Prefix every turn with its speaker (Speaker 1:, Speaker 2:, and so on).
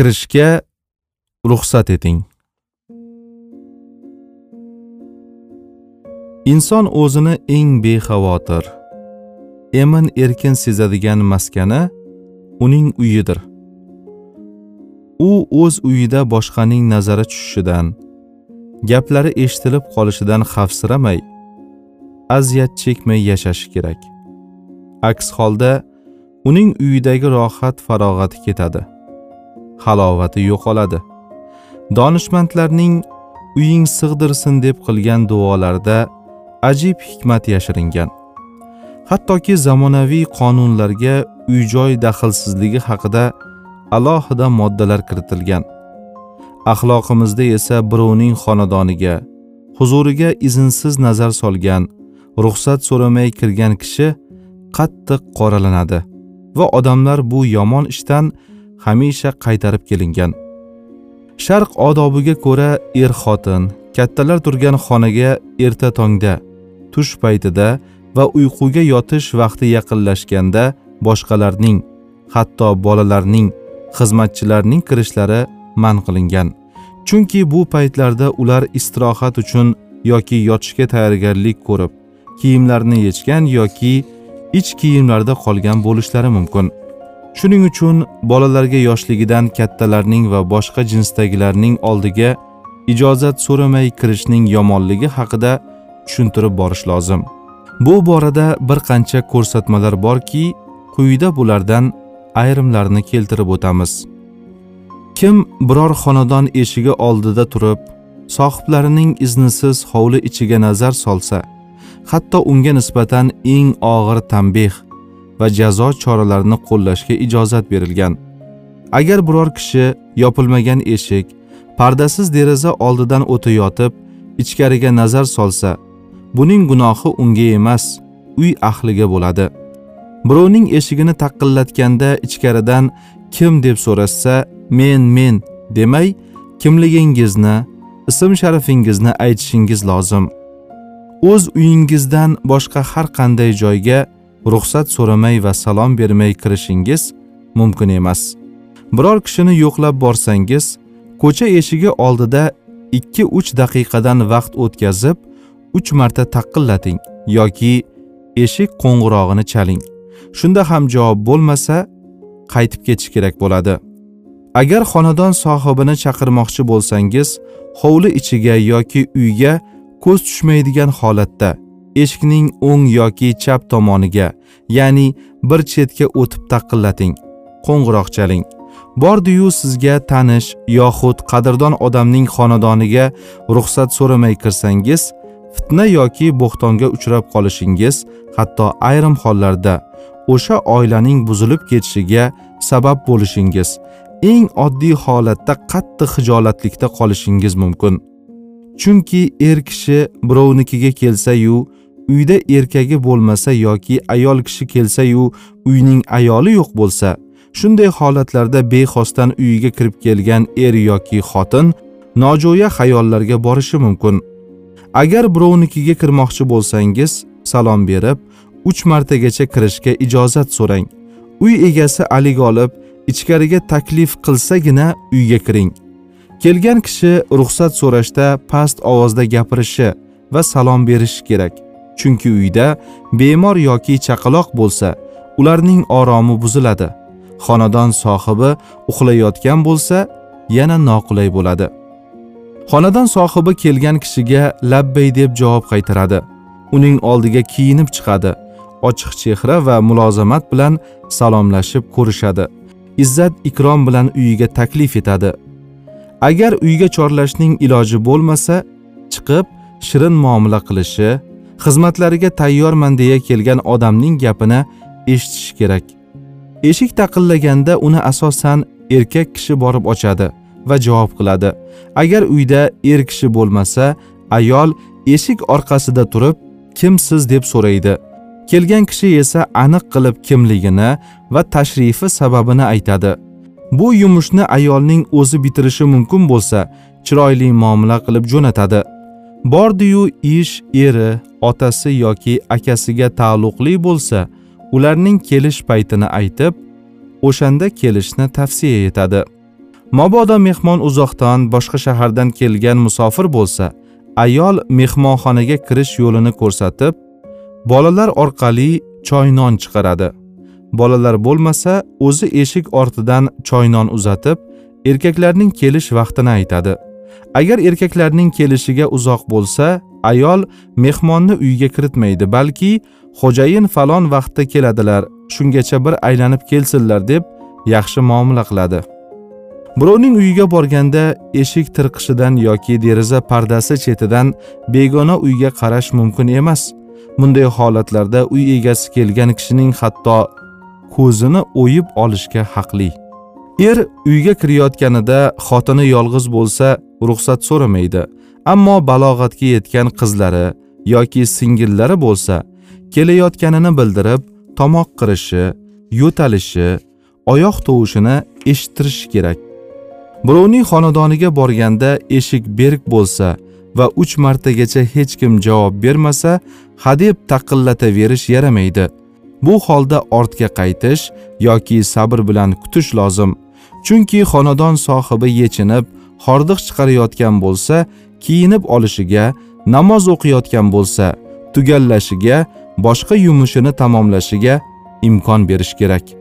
Speaker 1: kirishga ruxsat eting. Inson o'zini eng bexavotir emin erkin sezadigan maskani uning uyidir. U o'z uyida boshqaning nazari tushishidan gaplari eshitilib qolishidan xavfsiramay aziyat chekmay yashashi kerak. Aks holda uning uyidagi rohat farog'ati ketadi. Halovati yo'qoladi. Donishmandlarning uying sig'dirsin deb qilgan duolarida ajib hikmat yashiringan. Hattoki zamonaviy qonunlarga uy joy daxlsizligi haqida alohida moddalar kiritilgan. Axloqimizda esa birovning xonadoniga huzuriga izinsiz nazar solgan ruxsat so'ramay kirgan kishi qattiq qoralanadi va odamlar bu yomon ishdan hamisha qaytarib kelingan. Sharq odobiga ko'ra er xotin kattalar turgan xonaga erta tongda tush paytida va uyquga yotish vaqti yaqinlashganda boshqalarning hatto bolalarning xizmatchilarning kirishlari man qilingan. Chunki bu paytlarda ular istirohat uchun yoki yotishga tayyorgarlik ko'rib kiyimlarini yechgan yoki ich kiyimlarda qolgan bo'lishlari mumkin. Shuning uchun bolalarga yoshligidan kattalarning va boshqa jinsdagilarning oldiga ijozat so'ramay kirishning yomonligi haqida tushuntirib borish lozim. Bu borada bir qancha ko'rsatmalar borki quyida bulardan ayrimlarini keltirib o'tamiz. Kim biror xonadon eshigi oldida turib sohiblarining iznisiz hovli ichiga nazar solsa hatto unga nisbatan eng og'ir tanbeh va jazo choralarini qo'llashga ijozat berilgan. Agar biror kishi yopilmagan eshik pardasiz deraza oldidan o'tayotib ichkariga nazar solsa buning gunohi unga emas uy ahliga bo'ladi. Birovning eshigini taqillatganda ichkaridan kim deb so'rashsa men men demay kimligingizni ism sharifingizni aytishingiz lozim. O'z uyingizdan boshqa har qanday joyga ruxsat so'ramay va salom bermay kirishingiz mumkin emas. Biror kishini yo'qlab borsangiz ko'cha eshigi oldida ikki uch daqiqadan vaqt o'tkazib uch marta taqillating yoki eshik qo'ng'irog'ini chaling. Shunda ham javob bo'lmasa qaytib ketish kerak bo'ladi. Agar xonadon sohibini chaqirmoqchi bo'lsangiz hovli ichiga yoki uyga ko'z tushmaydigan holatda eshikning o'ng yoki chap tomoniga ya'ni bir chetga o'tib taqillating qo'ng'iroq chaling. Bordiyu sizga tanish yoxud qadrdon odamning xonadoniga ruxsat so'ramay kirsangiz fitna yoki bo'xtonga uchrab qolishingiz hatto ayrim hollarda o'sha oilaning buzilib ketishiga sabab bo'lishingiz eng oddiy holatda qattiq hijolatlikda qolishingiz mumkin. Chunki er kishi birovnikiga kelsa-yu uyda erkagi bo'lmasa yoki ayol kishi kelsa-yu uyning ayoli yo'q bo'lsa shunday holatlarda bexosdan uyiga kirib kelgan er yoki xotin nojo'ya xayollarga borishi mumkin. Agar birovnikiga kirmoqchi bo'lsangiz salom berib uch martagacha kirishga ijozat so'rang. Uy egasi alik olib ichkariga taklif qilsagina uyga kiring. Kelgan kishi ruxsat so'rashda past ovozda gapirishi va salom berishi kerak. Chunki uyda bemor yoki chaqaloq bo'lsa ularning oromi buziladi. Xonadon sohibi uxlayotgan bo'lsa yana noqulay bo'ladi. Xonadon sohibi kelgan kishiga labbay deb javob qaytaradi. Uning oldiga kiyinib chiqadi. Ochiq chehra va mulozamat bilan salomlashib ko'rishadi. Izzat ikrom bilan uyiga taklif etadi. Agar uyga chorlashning iloji bo'lmasa chiqib shirin muomala qilishi xizmatlariga tayyorman deya kelgan odamning gapini eshitishi kerak. Eshik taqillaganda uni asosan erkak kishi borib ochadi va javob qiladi. Agar uyda er kishi bo'lmasa ayol eshik orqasida turib kimsiz? deb so'raydi. Kelgan kishi esa aniq qilib kimligini va tashrifi sababini aytadi. Bu yumushni ayolning o'zi bitirishi mumkin bo'lsa chiroyli muomala qilib jo'natadi. Bordiyu ish eri otasi yoki akasiga taalluqli bo'lsa ularning kelish paytini aytib o'shanda kelishni tavsiya etadi. Mabodo mehmon uzoqdan boshqa shahardan kelgan musofir bo'lsa ayol mehmonxonaga kirish yo'lini ko'rsatib bolalar orqali choynon chiqaradi. Bolalar bo'lmasa o'zi eshik ortidan choynon uzatib erkaklarning kelish vaqtini aytadi. Agar erkaklarning kelishiga uzoq bo'lsa ayol mehmonni uyga kiritmaydi balki xo'jayin falon vaqtda keladilar shungacha bir aylanib kelsinlar deb yaxshi muomala qiladi. Birovning uyiga borganda eshik tirqishidan yoki deraza pardasi chetidan begona uyga qarash mumkin emas. Bunday holatlarda uy egasi kelgan kishining hatto ko'zini o'yib olishga haqli. Er uyga kirayotganida xotini yolg'iz bo'lsa ruxsat so'ramaydi. Ammo balog'atga yetgan qizlari yoki singillari bo'lsa kelayotganini bildirib tomoq qirishi yo'talishi oyoq tovushini eshittirishi kerak. Birovning xonadoniga borganda eshik berk bo'lsa va uch martagacha hech kim javob bermasa hadeb taqillataverish yaramaydi. Bu holda ortga qaytish yoki sabr bilan kutish lozim. Chunki xonadon sohibi yechinib hordiq chiqarayotgan bo'lsa kiyinib olishiga namoz o'qiyotgan bo'lsa tugallashiga boshqa yumushini tamomlashiga imkon berish kerak.